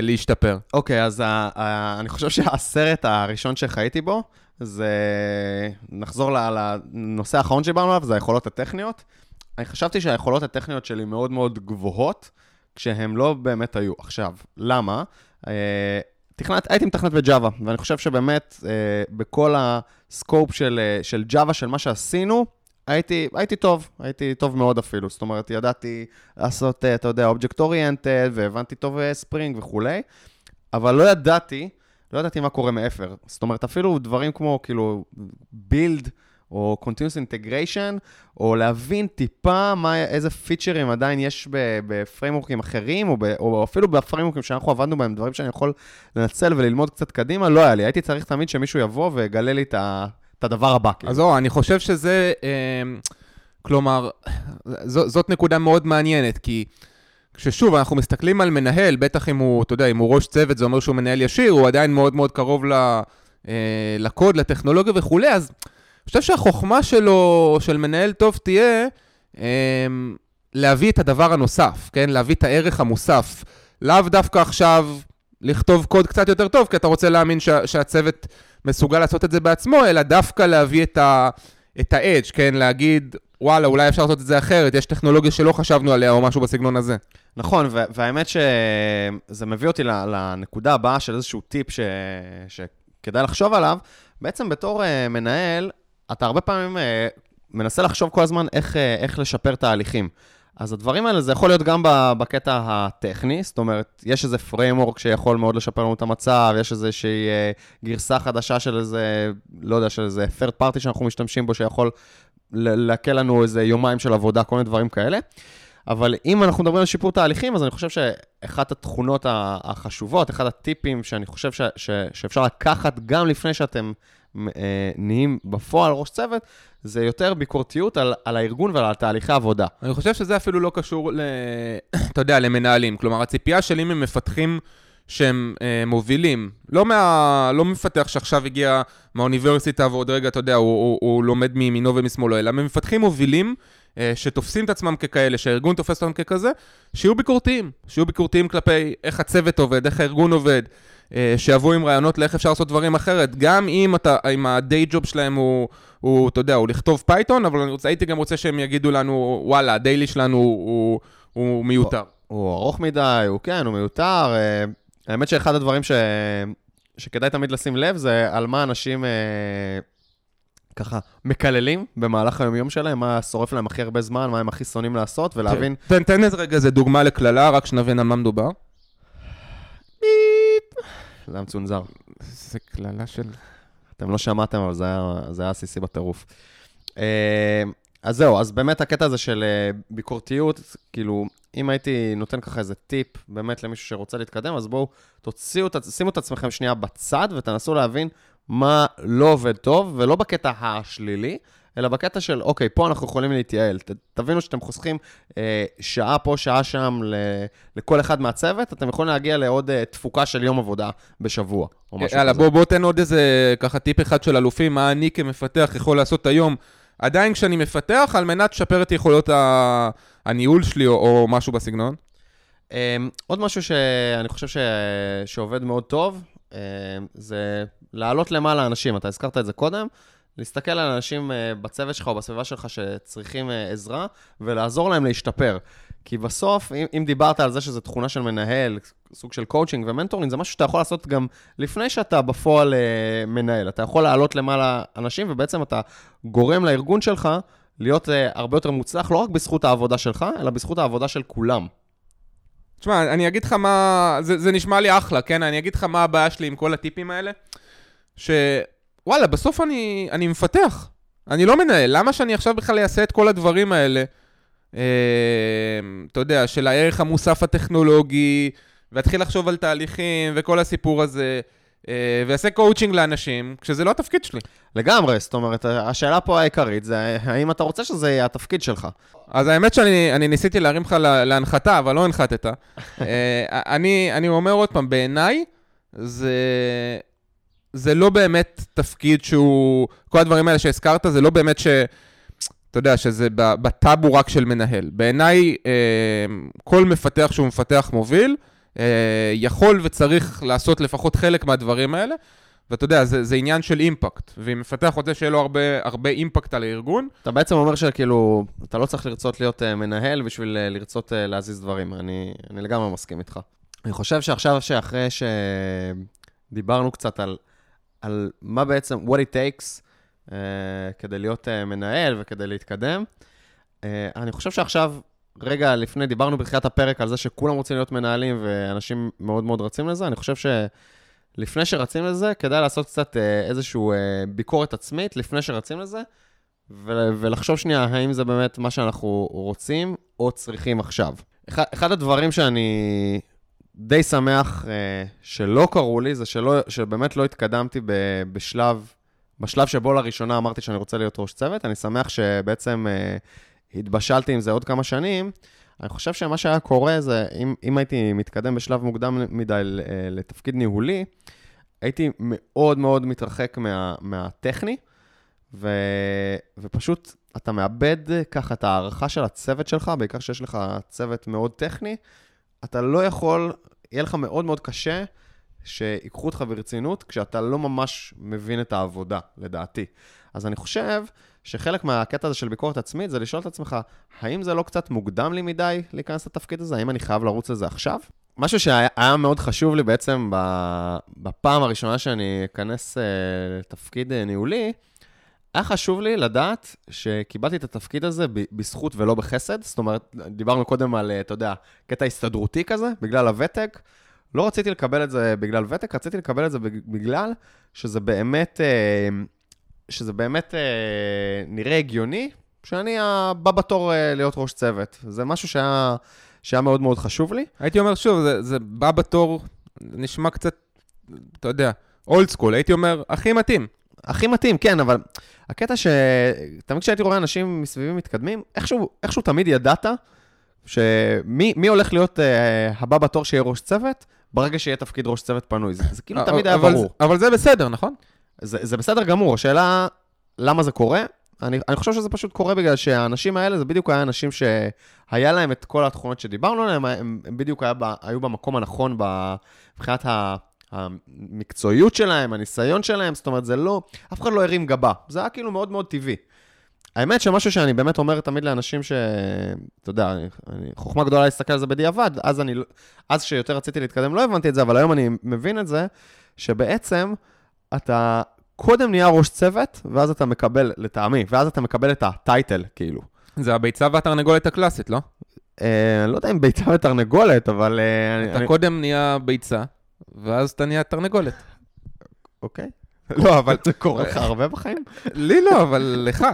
להשתפר. אוקיי, okay, אז uh, uh, אני חושב שהסרט הראשון שחייתי בו, זה... נחזור לנושא האחרון שדיברנו עליו, זה היכולות הטכניות. אני חשבתי שהיכולות הטכניות שלי מאוד מאוד גבוהות, כשהן לא באמת היו. עכשיו, למה? תכנת, הייתי מתכנת ב-Java, ואני חושב שבאמת, אה, בכל ה-scope של, אה, של Java, של מה שעשינו, הייתי, הייתי טוב, הייתי טוב מאוד אפילו. זאת אומרת, ידעתי לעשות, אה, אתה יודע, object oriented, והבנתי טוב Spring אה, וכולי, אבל לא ידעתי, לא ידעתי מה קורה מעבר. זאת אומרת, אפילו דברים כמו, כאילו, build, או Continuous Integration, או להבין טיפה מה, איזה פיצ'רים עדיין יש בפריימורקים אחרים, או, ב, או אפילו בפריימורקים שאנחנו עבדנו בהם, דברים שאני יכול לנצל וללמוד קצת קדימה, לא היה לי. הייתי צריך תמיד שמישהו יבוא ויגלה לי את, ה, את הדבר הבא. כאילו. אז זהו, אני חושב שזה, אה, כלומר, ז, זאת נקודה מאוד מעניינת, כי... כששוב, אנחנו מסתכלים על מנהל, בטח אם הוא, אתה יודע, אם הוא ראש צוות, זה אומר שהוא מנהל ישיר, הוא עדיין מאוד מאוד קרוב ל, אה, לקוד, לטכנולוגיה וכולי, אז חושב שהחוכמה שלו, של מנהל טוב, תהיה אה, להביא את הדבר הנוסף, כן? להביא את הערך המוסף. לאו דווקא עכשיו לכתוב קוד קצת יותר טוב, כי אתה רוצה להאמין שה, שהצוות מסוגל לעשות את זה בעצמו, אלא דווקא להביא את ה... את ה-edge, כן? להגיד, וואלה, אולי אפשר לעשות את זה אחרת, יש טכנולוגיה שלא חשבנו עליה או משהו בסגנון הזה. נכון, והאמת שזה מביא אותי לנקודה הבאה של איזשהו טיפ ש... שכדאי לחשוב עליו. בעצם בתור uh, מנהל, אתה הרבה פעמים uh, מנסה לחשוב כל הזמן איך, uh, איך לשפר תהליכים. אז הדברים האלה, זה יכול להיות גם בקטע הטכני, זאת אומרת, יש איזה framework שיכול מאוד לשפר לנו את המצב, יש איזושהי uh, גרסה חדשה של איזה, לא יודע, של איזה third party שאנחנו משתמשים בו, שיכול להקל לנו איזה יומיים של עבודה, כל מיני דברים כאלה. אבל אם אנחנו מדברים על שיפור תהליכים, אז אני חושב שאחת התכונות החשובות, אחד הטיפים שאני חושב ש, ש, שאפשר לקחת גם לפני שאתם אה, נהיים בפועל ראש צוות, זה יותר ביקורתיות על, על הארגון ועל תהליכי עבודה. אני חושב שזה אפילו לא קשור, ל, *coughs* אתה יודע, למנהלים. כלומר, הציפייה שלי ממפתחים שהם אה, מובילים, לא, מה, לא מפתח שעכשיו הגיע מהאוניברסיטה ועוד רגע, אתה יודע, הוא, הוא, הוא לומד מימינו ומשמאלו, אלא ממפתחים מובילים אה, שתופסים את עצמם ככאלה, שהארגון תופס אותם ככזה, שיהיו ביקורתיים. שיהיו ביקורתיים כלפי איך הצוות עובד, איך הארגון עובד, אה, שיבואו עם רעיונות לאיך אפשר לעשות דברים אחרת. גם אם, אתה, אם ה-day job שלהם הוא, הוא, אתה יודע, הוא לכתוב Python, אבל אני רוצה, הייתי גם רוצה שהם יגידו לנו, וואלה, ה-daily שלנו הוא, הוא, הוא מיותר. הוא, הוא ארוך מדי, הוא כן, הוא מיותר. אה, האמת שאחד הדברים ש... שכדאי תמיד לשים לב זה על מה אנשים... ככה מקללים במהלך היומיום שלהם, מה שורף להם הכי הרבה זמן, מה הם הכי שונאים לעשות, ולהבין... תן, תן איזה רגע איזה דוגמה לקללה, רק שנבין על מה מדובר. זה היה מצונזר. זה קללה של... אתם לא שמעתם, אבל זה היה, זה היה עסיסי בטירוף. אה, אז זהו, אז באמת הקטע הזה של אה, ביקורתיות, כאילו, אם הייתי נותן ככה איזה טיפ באמת למישהו שרוצה להתקדם, אז בואו תוציאו, שימו את עצמכם שנייה בצד ותנסו להבין מה לא עובד טוב, ולא בקטע השלילי, אלא בקטע של, אוקיי, פה אנחנו יכולים להתייעל. ת, תבינו שאתם חוסכים אה, שעה פה, שעה שם ל, לכל אחד מהצוות, אתם יכולים להגיע לעוד אה, תפוקה של יום עבודה בשבוע, או משהו יאללה, כזה. בוא, בוא תן עוד איזה ככה טיפ אחד של אלופים, מה אני כמפתח יכול לעשות היום, עדיין כשאני מפתח, על מנת לשפר את יכולות ה... הניהול שלי, או, או משהו בסגנון. אה, עוד משהו שאני חושב ש... שעובד מאוד טוב, אה, זה לעלות למעלה אנשים, אתה הזכרת את זה קודם, להסתכל על אנשים אה, בצוות שלך או בסביבה שלך שצריכים אה, עזרה, ולעזור להם להשתפר. כי בסוף, אם, אם דיברת על זה שזו תכונה של מנהל, סוג של coaching ו mentoring, זה משהו שאתה יכול לעשות גם לפני שאתה בפועל אה, מנהל. אתה יכול להעלות למעלה אנשים, ובעצם אתה גורם לארגון שלך להיות הרבה יותר מוצלח, לא רק בזכות העבודה שלך, אלא בזכות העבודה של כולם. תשמע, אני אגיד לך מה... זה, זה נשמע לי אחלה, כן? אני אגיד לך מה הבעיה שלי עם כל הטיפים האלה. שוואלה, בסוף אני, אני מפתח. אני לא מנהל. למה שאני עכשיו בכלל אעשה את כל הדברים האלה? אה, אתה יודע, של הערך המוסף הטכנולוגי, ואתחיל לחשוב על תהליכים וכל הסיפור הזה. אה, ויעשה קואוצ'ינג לאנשים, כשזה לא התפקיד שלי. לגמרי, זאת אומרת, השאלה פה העיקרית זה האם אתה רוצה שזה יהיה התפקיד שלך. אז האמת שאני אני ניסיתי להרים לך לה- להנחתה, אבל לא הנחתת. *laughs* אה, אני, אני אומר עוד פעם, בעיניי, זה, זה לא באמת תפקיד שהוא... כל הדברים האלה שהזכרת, זה לא באמת ש... אתה יודע, שזה בטאבו רק של מנהל. בעיניי, אה, כל מפתח שהוא מפתח מוביל, אה, יכול וצריך לעשות לפחות חלק מהדברים האלה. ואתה יודע, זה, זה עניין של אימפקט. ואם מפתח רוצה שיהיה לו הרבה, הרבה אימפקט על הארגון, אתה בעצם אומר שכאילו, אתה לא צריך לרצות להיות uh, מנהל בשביל לרצות להזיז דברים. אני, אני לגמרי מסכים איתך. אני חושב שעכשיו, שאחרי שדיברנו קצת על, על מה בעצם, what it takes uh, כדי להיות uh, מנהל וכדי להתקדם, uh, אני חושב שעכשיו, רגע לפני, דיברנו בתחילת הפרק על זה שכולם רוצים להיות מנהלים ואנשים מאוד מאוד רצים לזה, אני חושב ש... לפני שרצים לזה, כדאי לעשות קצת אה, איזושהי אה, ביקורת עצמית לפני שרצים לזה, ו- ולחשוב שנייה האם זה באמת מה שאנחנו רוצים או צריכים עכשיו. אחד הדברים שאני די שמח אה, שלא קרו לי, זה שלא, שבאמת לא התקדמתי ב- בשלב, בשלב שבו לראשונה אמרתי שאני רוצה להיות ראש צוות. אני שמח שבעצם אה, התבשלתי עם זה עוד כמה שנים. אני חושב שמה שהיה קורה זה, אם, אם הייתי מתקדם בשלב מוקדם מדי לתפקיד ניהולי, הייתי מאוד מאוד מתרחק מה, מהטכני, ו, ופשוט אתה מאבד ככה את הערכה של הצוות שלך, בעיקר שיש לך צוות מאוד טכני, אתה לא יכול, יהיה לך מאוד מאוד קשה שיקחו אותך ברצינות כשאתה לא ממש מבין את העבודה, לדעתי. אז אני חושב שחלק מהקטע הזה של ביקורת עצמית זה לשאול את עצמך, האם זה לא קצת מוקדם לי מדי להיכנס לתפקיד הזה? האם אני חייב לרוץ לזה עכשיו? משהו שהיה מאוד חשוב לי בעצם בפעם הראשונה שאני אכנס לתפקיד ניהולי, היה חשוב לי לדעת שקיבלתי את התפקיד הזה בזכות ולא בחסד. זאת אומרת, דיברנו קודם על, אתה יודע, קטע הסתדרותי כזה, בגלל הוותק. לא רציתי לקבל את זה בגלל ותק, רציתי לקבל את זה בגלל שזה באמת, שזה באמת נראה הגיוני, שאני הבא בתור להיות ראש צוות. זה משהו שהיה, שהיה מאוד מאוד חשוב לי. הייתי אומר שוב, זה, זה בא בתור, נשמע קצת, אתה יודע, אולד סקול, הייתי אומר, הכי מתאים. הכי מתאים, כן, אבל הקטע ש... תמיד כשהייתי רואה אנשים מסביבי מתקדמים, איכשהו, איכשהו תמיד ידעת שמי הולך להיות uh, הבא בתור שיהיה ראש צוות, ברגע שיהיה תפקיד ראש צוות פנוי. זה, זה כאילו תמיד היה אבל, ברור. אבל זה בסדר, נכון? זה, זה בסדר גמור, השאלה למה זה קורה, אני, אני חושב שזה פשוט קורה בגלל שהאנשים האלה, זה בדיוק היה אנשים שהיה להם את כל התכונות שדיברנו עליהן, הם, הם בדיוק היה, היו במקום הנכון מבחינת ה... המקצועיות שלהם, הניסיון שלהם, זאת אומרת, זה לא, אף אחד לא הרים גבה, זה היה כאילו מאוד מאוד טבעי. האמת שמשהו שאני באמת אומר תמיד לאנשים ש... אתה יודע, אני, אני, חוכמה גדולה להסתכל על זה בדיעבד, אז אני, אז כשיותר רציתי להתקדם לא הבנתי את זה, אבל היום אני מבין את זה, שבעצם אתה קודם נהיה ראש צוות, ואז אתה מקבל, לטעמי, ואז אתה מקבל את הטייטל, כאילו. זה הביצה והתרנגולת הקלאסית, לא? אה, לא יודע אם ביצה ותרנגולת, אבל... אה, אתה אני... קודם נהיה ביצה, ואז אתה נהיה תרנגולת. אוקיי. לא, אבל... זה קורה לך *laughs* הרבה בחיים? לי לא, אבל לך.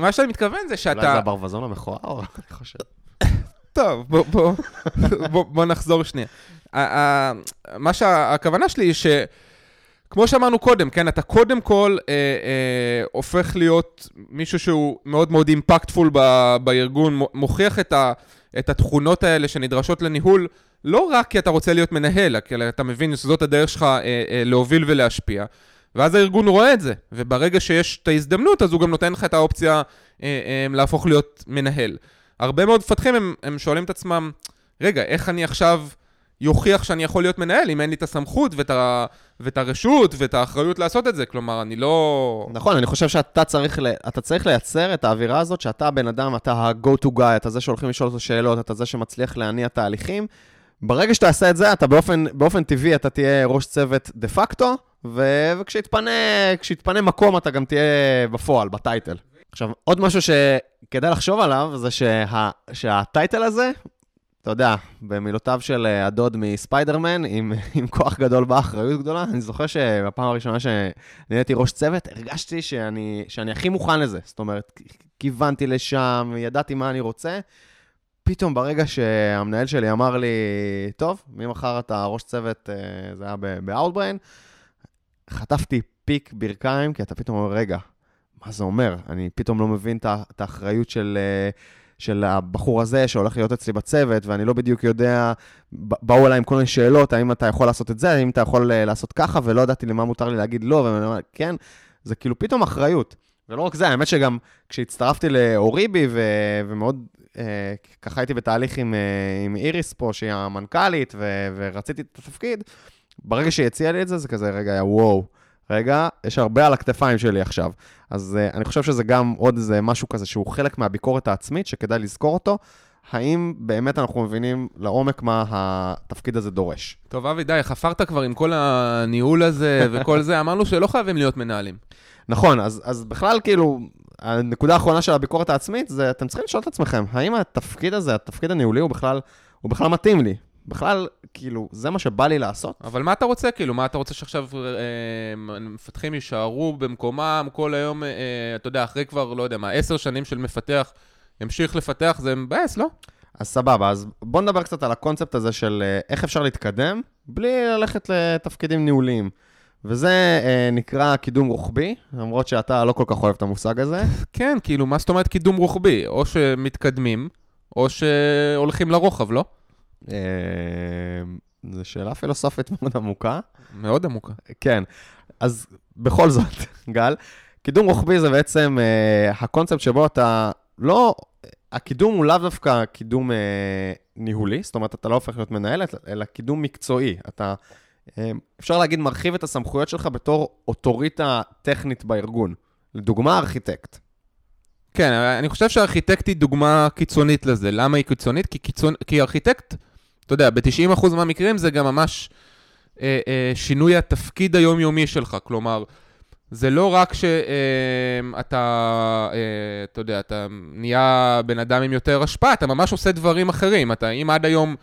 מה, שאני מתכוון זה שאתה... אולי זה הברווזון המכוער, אני חושב. טוב, בוא נחזור שנייה. מה שהכוונה שלי היא ש... כמו שאמרנו קודם, כן, אתה קודם כל אה, אה, הופך להיות מישהו שהוא מאוד מאוד אימפקטפול ב, בארגון, מוכיח את, ה, את התכונות האלה שנדרשות לניהול, לא רק כי אתה רוצה להיות מנהל, כי אתה מבין שזאת הדרך שלך אה, אה, להוביל ולהשפיע. ואז הארגון רואה את זה, וברגע שיש את ההזדמנות, אז הוא גם נותן לך את האופציה אה, אה, להפוך להיות מנהל. הרבה מאוד מפתחים, הם, הם שואלים את עצמם, רגע, איך אני עכשיו יוכיח שאני יכול להיות מנהל, אם אין לי את הסמכות ואת, ה, ואת הרשות ואת האחריות לעשות את זה? כלומר, אני לא... נכון, אני חושב שאתה צריך, אתה צריך לייצר את האווירה הזאת, שאתה הבן אדם, אתה ה-go to guy, אתה זה שהולכים לשאול אותו שאלות, אתה זה שמצליח להניע תהליכים. ברגע שאתה עושה את זה, אתה באופן, באופן טבעי, אתה תהיה ראש צוות דה פקטו, ו... וכשיתפנה מקום, אתה גם תהיה בפועל, בטייטל. עכשיו, עוד משהו שכדאי לחשוב עליו, זה שה... שהטייטל הזה, אתה יודע, במילותיו של הדוד מספיידרמן, עם, *laughs* עם כוח גדול באחריות גדולה, אני זוכר שבפעם הראשונה שנהייתי ראש צוות, הרגשתי שאני, שאני הכי מוכן לזה. זאת אומרת, כיוונתי לשם, ידעתי מה אני רוצה. פתאום ברגע שהמנהל שלי אמר לי, טוב, ממחר אתה ראש צוות, אה, זה היה ב-Outbrain, חטפתי פיק ברכיים, כי אתה פתאום אומר, רגע, מה זה אומר? אני פתאום לא מבין את האחריות של... אה, של הבחור הזה שהולך להיות אצלי בצוות, ואני לא בדיוק יודע, באו אליי עם כל מיני שאלות, האם אתה יכול לעשות את זה, האם אתה יכול אה, לעשות ככה, ולא ידעתי למה מותר לי להגיד לא, ואני אומר, כן, זה כאילו פתאום אחריות. ולא רק זה, האמת שגם כשהצטרפתי לאוריבי, ו- ומאוד, ככה הייתי בתהליך עם, אה, עם איריס פה, שהיא המנכ"לית, ו- ורציתי את התפקיד, ברגע שהיא הציעה לי את זה, זה כזה, רגע, היה וואו. רגע, יש הרבה על הכתפיים שלי עכשיו. אז uh, אני חושב שזה גם עוד איזה משהו כזה שהוא חלק מהביקורת העצמית, שכדאי לזכור אותו. האם באמת אנחנו מבינים לעומק מה התפקיד הזה דורש? טוב, אבי, די, חפרת כבר עם כל הניהול הזה וכל זה, אמרנו שלא חייבים להיות מנהלים. נכון, אז, אז בכלל, כאילו, הנקודה האחרונה של הביקורת העצמית זה, אתם צריכים לשאול את עצמכם, האם התפקיד הזה, התפקיד הניהולי, הוא בכלל, הוא בכלל מתאים לי? בכלל, כאילו, זה מה שבא לי לעשות. אבל מה אתה רוצה, כאילו? מה אתה רוצה שעכשיו אה, מפתחים יישארו במקומם כל היום, אה, אתה יודע, אחרי כבר, לא יודע מה, עשר שנים של מפתח, ימשיך לפתח, זה מבאס, לא? אז סבבה, אז בוא נדבר קצת על הקונספט הזה של אה, איך אפשר להתקדם בלי ללכת לתפקידים ניהוליים. וזה אה, נקרא קידום רוחבי, למרות שאתה לא כל כך אוהב את המושג הזה. *laughs* כן, כאילו, מה זאת אומרת קידום רוחבי? או שמתקדמים, או שהולכים לרוחב, לא? אה, זו שאלה פילוסופית *laughs* מאוד עמוקה. מאוד עמוקה. כן, אז בכל זאת, *laughs* גל, קידום רוחבי זה בעצם אה, הקונספט שבו אתה לא, הקידום הוא לאו דווקא קידום אה, ניהולי, זאת אומרת, אתה לא הופך להיות מנהל, אלא קידום מקצועי. אתה, אה, אפשר להגיד, מרחיב את הסמכויות שלך בתור אוטוריטה טכנית בארגון. לדוגמה, ארכיטקט. כן, אני חושב שארכיטקט היא דוגמה קיצונית לזה. למה היא קיצונית? כי, קיצונ... כי ארכיטקט אתה יודע, ב-90% מהמקרים זה גם ממש אה, אה, שינוי התפקיד היומיומי שלך. כלומר, זה לא רק שאתה, אה, אה, אתה יודע, אתה נהיה בן אדם עם יותר השפעה, אתה ממש עושה דברים אחרים. אתה, אם עד היום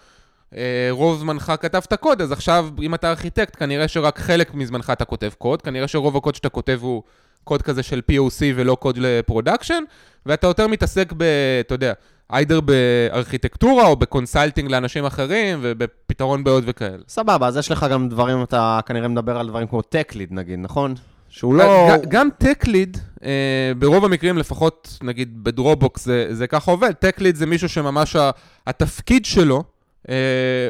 אה, רוב זמנך כתבת קוד, אז עכשיו, אם אתה ארכיטקט, כנראה שרק חלק מזמנך אתה כותב קוד, כנראה שרוב הקוד שאתה כותב הוא קוד כזה של POC ולא קוד ל production, ואתה יותר מתעסק ב... אתה יודע, either בארכיטקטורה או ב consulting לאנשים אחרים ובפתרון בעיות וכאלה. סבבה, אז יש לך גם דברים, אתה כנראה מדבר על דברים כמו tech lead נגיד, נכון? שהוא לא... גם tech lead, אה, ברוב המקרים, לפחות נגיד ב Dropbox זה, זה ככה עובד, tech lead זה מישהו שממש התפקיד שלו אה,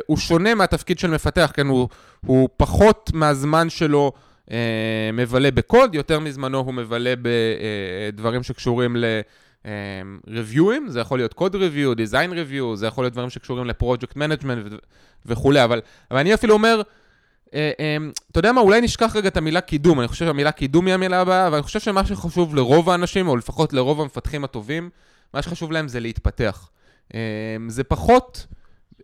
הוא שונה מהתפקיד של מפתח, כן? הוא, הוא פחות מהזמן שלו אה, מבלה בקוד, יותר מזמנו הוא מבלה בדברים שקשורים ל... review ים, זה יכול להיות code review, design review, זה יכול להיות דברים שקשורים ל project management וכולי, אבל, אבל אני אפילו אומר, אה, אה, אתה יודע מה, אולי נשכח רגע את המילה קידום, אני חושב שהמילה קידום היא המילה הבאה, אבל אני חושב שמה שחשוב לרוב האנשים, או לפחות לרוב המפתחים הטובים, מה שחשוב להם זה להתפתח. אה, זה פחות,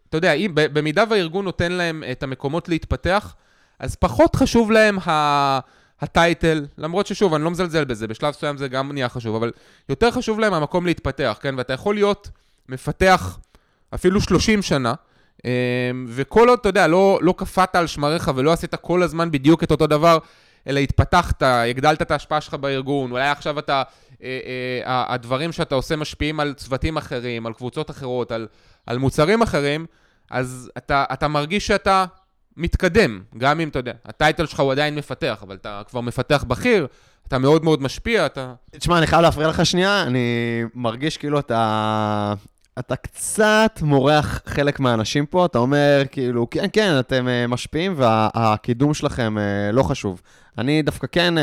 אתה יודע, אם, במידה והארגון נותן להם את המקומות להתפתח, אז פחות חשוב להם ה... הטייטל, למרות ששוב, אני לא מזלזל בזה, בשלב מסוים זה גם נהיה חשוב, אבל יותר חשוב להם המקום להתפתח, כן? ואתה יכול להיות מפתח אפילו 30 שנה, אמ, וכל עוד, אתה יודע, לא, לא קפאת על שמריך ולא עשית כל הזמן בדיוק את אותו דבר, אלא התפתחת, הגדלת את ההשפעה שלך בארגון, אולי עכשיו אתה, אה, אה, הדברים שאתה עושה משפיעים על צוותים אחרים, על קבוצות אחרות, על, על מוצרים אחרים, אז אתה, אתה מרגיש שאתה מתקדם, גם אם, אתה יודע, הטייטל שלך הוא עדיין מפתח, אבל אתה כבר מפתח בכיר, אתה מאוד מאוד משפיע, אתה... תשמע, אני חייב להפריע לך שנייה, אני מרגיש כאילו אתה... אתה קצת מורח חלק מהאנשים פה, אתה אומר, כאילו, כן, כן, אתם uh, משפיעים והקידום שלכם uh, לא חשוב. אני דווקא כן, uh,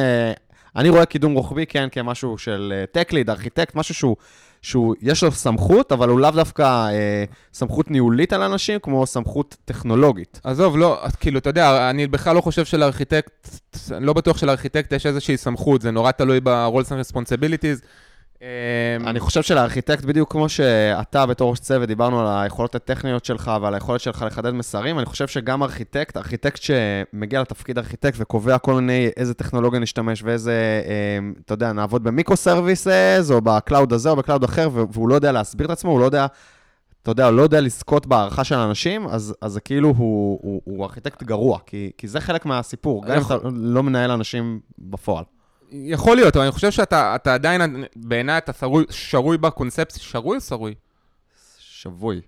אני רואה קידום רוחבי, כן, כמשהו של tech lead, ארכיטקט, משהו שהוא שהוא, יש לו סמכות, אבל הוא לאו דווקא אה, סמכות ניהולית על אנשים, כמו סמכות טכנולוגית. עזוב, לא, כאילו, אתה יודע, אני בכלל לא חושב שלארכיטקט, לא בטוח שלארכיטקט יש איזושהי סמכות, זה נורא תלוי ב-roles and responsibilities. אמ, אני חושב שלארכיטקט, בדיוק כמו שאתה בתור ראש צוות, דיברנו על היכולות הטכניות שלך ועל היכולת שלך לחדד מסרים, אני חושב שגם ארכיטקט, ארכיטקט שמגיע לתפקיד ארכיטקט וקובע כל מיני איזה טכנולוגיה נשתמש ואיזה, אמ, אתה יודע, נעבוד ב microservices, או ב cloud הזה או ב cloud אחר, והוא לא יודע להסביר את עצמו, הוא לא יודע... אתה יודע, לא יודע לזכות בהערכה של אנשים, אז, אז זה כאילו הוא, הוא, הוא ארכיטקט גרוע, כי, כי זה חלק מהסיפור, גם אם אתה לא מנהל אנשים בפועל. יכול להיות, אבל אני חושב שאתה עדיין, בעיניי אתה שרוי, שרוי בקונספציה, שרוי או שרוי? שבוי.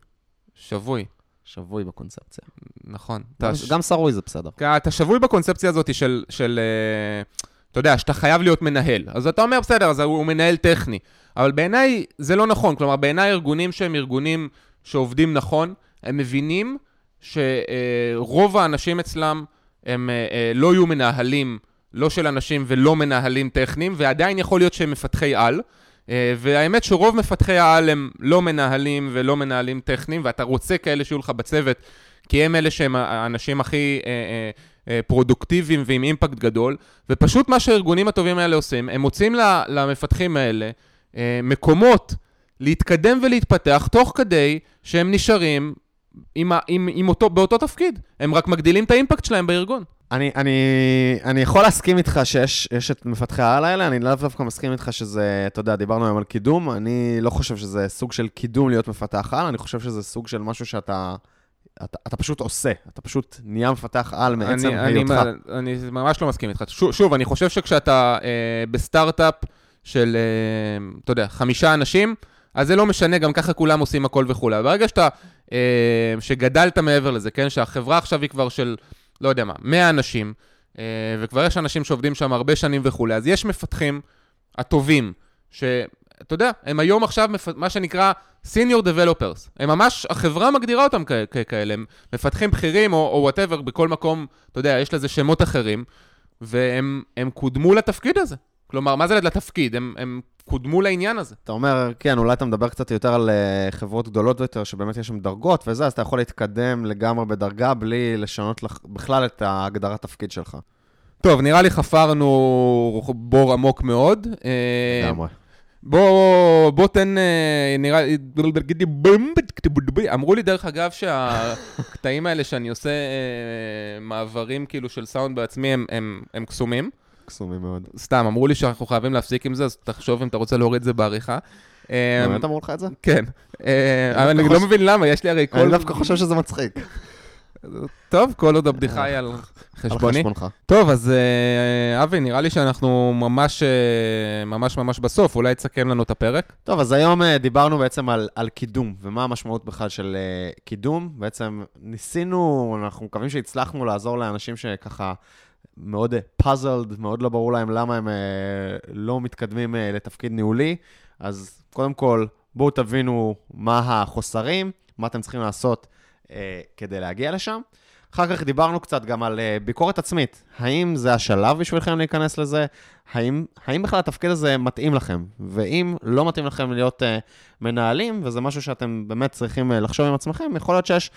שבוי, שבוי בקונספציה. נכון. גם- אתה ש- גם שרוי זה בסדר. כי אתה שבוי בקונספציה הזאת של, של אה, אתה יודע, שאתה חייב להיות מנהל. אז אתה אומר, בסדר, אז הוא מנהל טכני. אבל בעיניי זה לא נכון. כלומר, בעיניי ארגונים שהם ארגונים שעובדים נכון, הם מבינים שרוב האנשים אצלם הם אה, אה, לא יהיו מנהלים, לא של אנשים ולא מנהלים טכניים, ועדיין יכול להיות שהם מפתחי על. אה, והאמת שרוב מפתחי העל הם לא מנהלים ולא מנהלים טכניים, ואתה רוצה כאלה שיהיו לך בצוות, כי הם אלה שהם האנשים הכי אה, אה, אה, פרודוקטיביים ועם אימפקט גדול, ופשוט מה שהארגונים הטובים האלה עושים, הם מוצאים למפתחים האלה אה, מקומות להתקדם ולהתפתח תוך כדי שהם נשארים עם, עם, עם אותו, באותו תפקיד. הם רק מגדילים את האימפקט שלהם בארגון. אני, אני, אני יכול להסכים איתך שיש יש את מפתחי העל האלה, אני לאו דווקא מסכים איתך שזה, אתה יודע, דיברנו היום על קידום, אני לא חושב שזה סוג של קידום להיות מפתח על, אני חושב שזה סוג של משהו שאתה... אתה, אתה פשוט עושה, אתה פשוט נהיה מפתח על מעצם אני, אני, היותך. אני ממש לא מסכים איתך. שוב, שוב, אני חושב שכשאתה אה, בסטארט-אפ של, אה, אתה יודע, חמישה אנשים, אז זה לא משנה, גם ככה כולם עושים הכל וכולי. ברגע שאתה, אה, שגדלת מעבר לזה, כן, שהחברה עכשיו היא כבר של, לא יודע מה, 100 אנשים, אה, וכבר יש אנשים שעובדים שם הרבה שנים וכולי, אז יש מפתחים הטובים, שאתה יודע, הם היום עכשיו מפ... מה שנקרא senior developers. הם ממש, החברה מגדירה אותם כ- כ- כאלה, הם מפתחים בכירים או וואטאבר, בכל מקום, אתה יודע, יש לזה שמות אחרים, והם הם קודמו לתפקיד הזה. כלומר, מה זה לתפקיד? הם, הם קודמו לעניין הזה. אתה אומר, כן, אולי אתה מדבר קצת יותר על אה, חברות גדולות יותר, שבאמת יש שם דרגות וזה, אז אתה יכול להתקדם לגמרי בדרגה בלי לשנות לך בכלל את ההגדרת תפקיד שלך. טוב, נראה לי חפרנו בור עמוק מאוד. אה, לגמרי. בוא, בוא תן, אה, נראה לי, אמרו לי דרך אגב שהקטעים האלה שאני עושה מעברים כאילו של סאונד בעצמי הם, הם, הם קסומים. קסומים מאוד. סתם, אמרו לי שאנחנו חייבים להפסיק עם זה, אז תחשוב אם אתה רוצה להוריד את זה בעריכה. באמת אמרו לך את זה? כן. אה, אני לא מבין למה, יש לי הרי כל... אני דווקא חושב שזה מצחיק. טוב, כל עוד הבדיחה היא על על חשבוני. חשבונך. טוב, אז אה, אבי, נראה לי שאנחנו ממש אה, ממש ממש בסוף, אולי תסכם לנו את הפרק. טוב, אז היום דיברנו בעצם על, על קידום, ומה המשמעות בכלל של קידום. בעצם ניסינו, אנחנו מקווים שהצלחנו לעזור לאנשים שככה מאוד פאזלד, מאוד לא ברור להם למה הם אה, לא מתקדמים אה, לתפקיד ניהולי. אז קודם כל, בואו תבינו מה החוסרים, מה אתם צריכים לעשות אה, כדי להגיע לשם. אחר כך דיברנו קצת גם על אה, ביקורת עצמית. האם זה השלב בשבילכם להיכנס לזה? האם, האם בכלל התפקיד הזה מתאים לכם? ואם לא מתאים לכם להיות מנהלים, וזה משהו שאתם באמת צריכים לחשוב עם עצמכם, יכול להיות שיש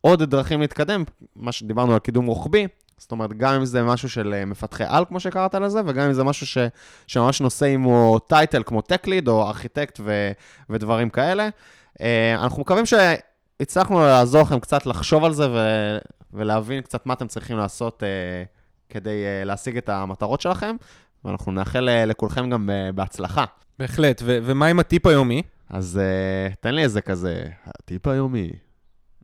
עוד דרכים להתקדם, מה שדיברנו על קידום רוחבי, זאת אומרת, גם אם זה משהו של uh, מפתחי על, כמו שקראת לזה, וגם אם זה משהו ש, שממש נושא עימו טייטל כמו tech lead או ארכיטקט ו, ודברים כאלה. Uh, אנחנו מקווים שהצלחנו לעזור לכם קצת לחשוב על זה ו, ולהבין קצת מה אתם צריכים לעשות uh, כדי להשיג את המטרות שלכם. ואנחנו נאחל אה, לכולכם גם אה, בהצלחה. בהחלט, ו- ומה עם הטיפ היומי? אז uh, תן לי איזה כזה, הטיפ היומי.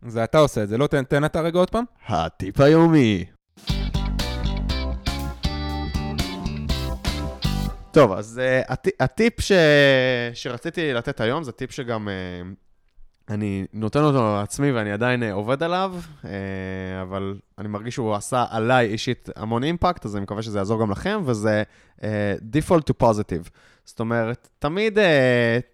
זה אתה עושה את זה, לא תן, תן אתה רגע עוד פעם? הטיפ היומי. טוב, אז uh, הט, הטיפ ש, שרציתי לתת היום, זה טיפ שגם uh, אני נותן אותו לעצמי ואני עדיין uh, עובד עליו, uh, אבל אני מרגיש שהוא עשה עליי אישית המון אימפקט, אז אני מקווה שזה יעזור גם לכם, וזה uh, default to positive. זאת אומרת, תמיד uh,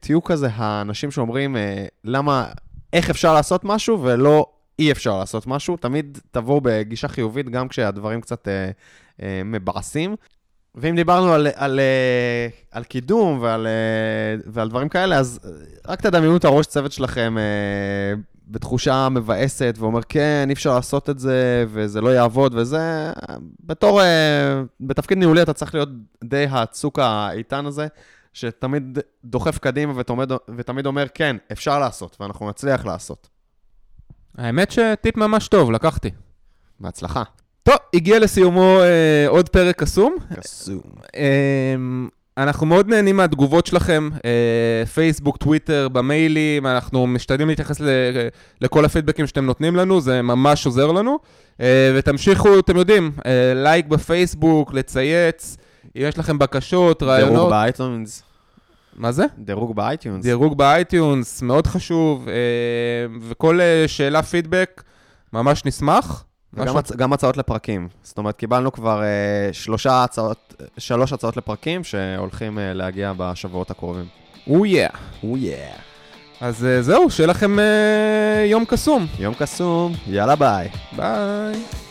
תהיו כזה האנשים שאומרים, uh, למה, איך אפשר לעשות משהו ולא אי אפשר לעשות משהו. תמיד תבואו בגישה חיובית, גם כשהדברים קצת אה, אה, מבאסים. ואם דיברנו על, על, אה, על קידום ועל, אה, ועל דברים כאלה, אז אה, רק תדמיינו את הראש צוות שלכם אה, בתחושה מבאסת, ואומר, כן, אי אפשר לעשות את זה, וזה לא יעבוד, וזה... בתור, אה, בתפקיד ניהולי אתה צריך להיות די הצוק האיתן הזה, שתמיד דוחף קדימה ותמיד, ותמיד אומר, כן, אפשר לעשות, ואנחנו נצליח לעשות. האמת שטיפ ממש טוב, לקחתי. בהצלחה. טוב, הגיע לסיומו אה, עוד פרק קסום. קסום. אה, אנחנו מאוד נהנים מהתגובות שלכם, אה, פייסבוק, טוויטר, במיילים, אנחנו משתדלים להתייחס ל, לכל הפידבקים שאתם נותנים לנו, זה ממש עוזר לנו. אה, ותמשיכו, אתם יודעים, אה, לייק בפייסבוק, לצייץ, אם יש לכם בקשות, דירוג רעיונות. ב iTunes. מה זה? דירוג ב iTunes. דירוג ב iTunes, מאוד חשוב, אה, וכל אה, שאלה, פידבק, ממש נשמח. וגם משהו- הצ... גם הצעות לפרקים. זאת אומרת, קיבלנו כבר אה, שלושה הצעות, שלוש הצעות לפרקים שהולכים אה, להגיע בשבועות הקרובים. או יא. או יא. אז אה, זהו, שיהיה לכם אה, יום קסום. יום קסום, יאללה ביי. ביי.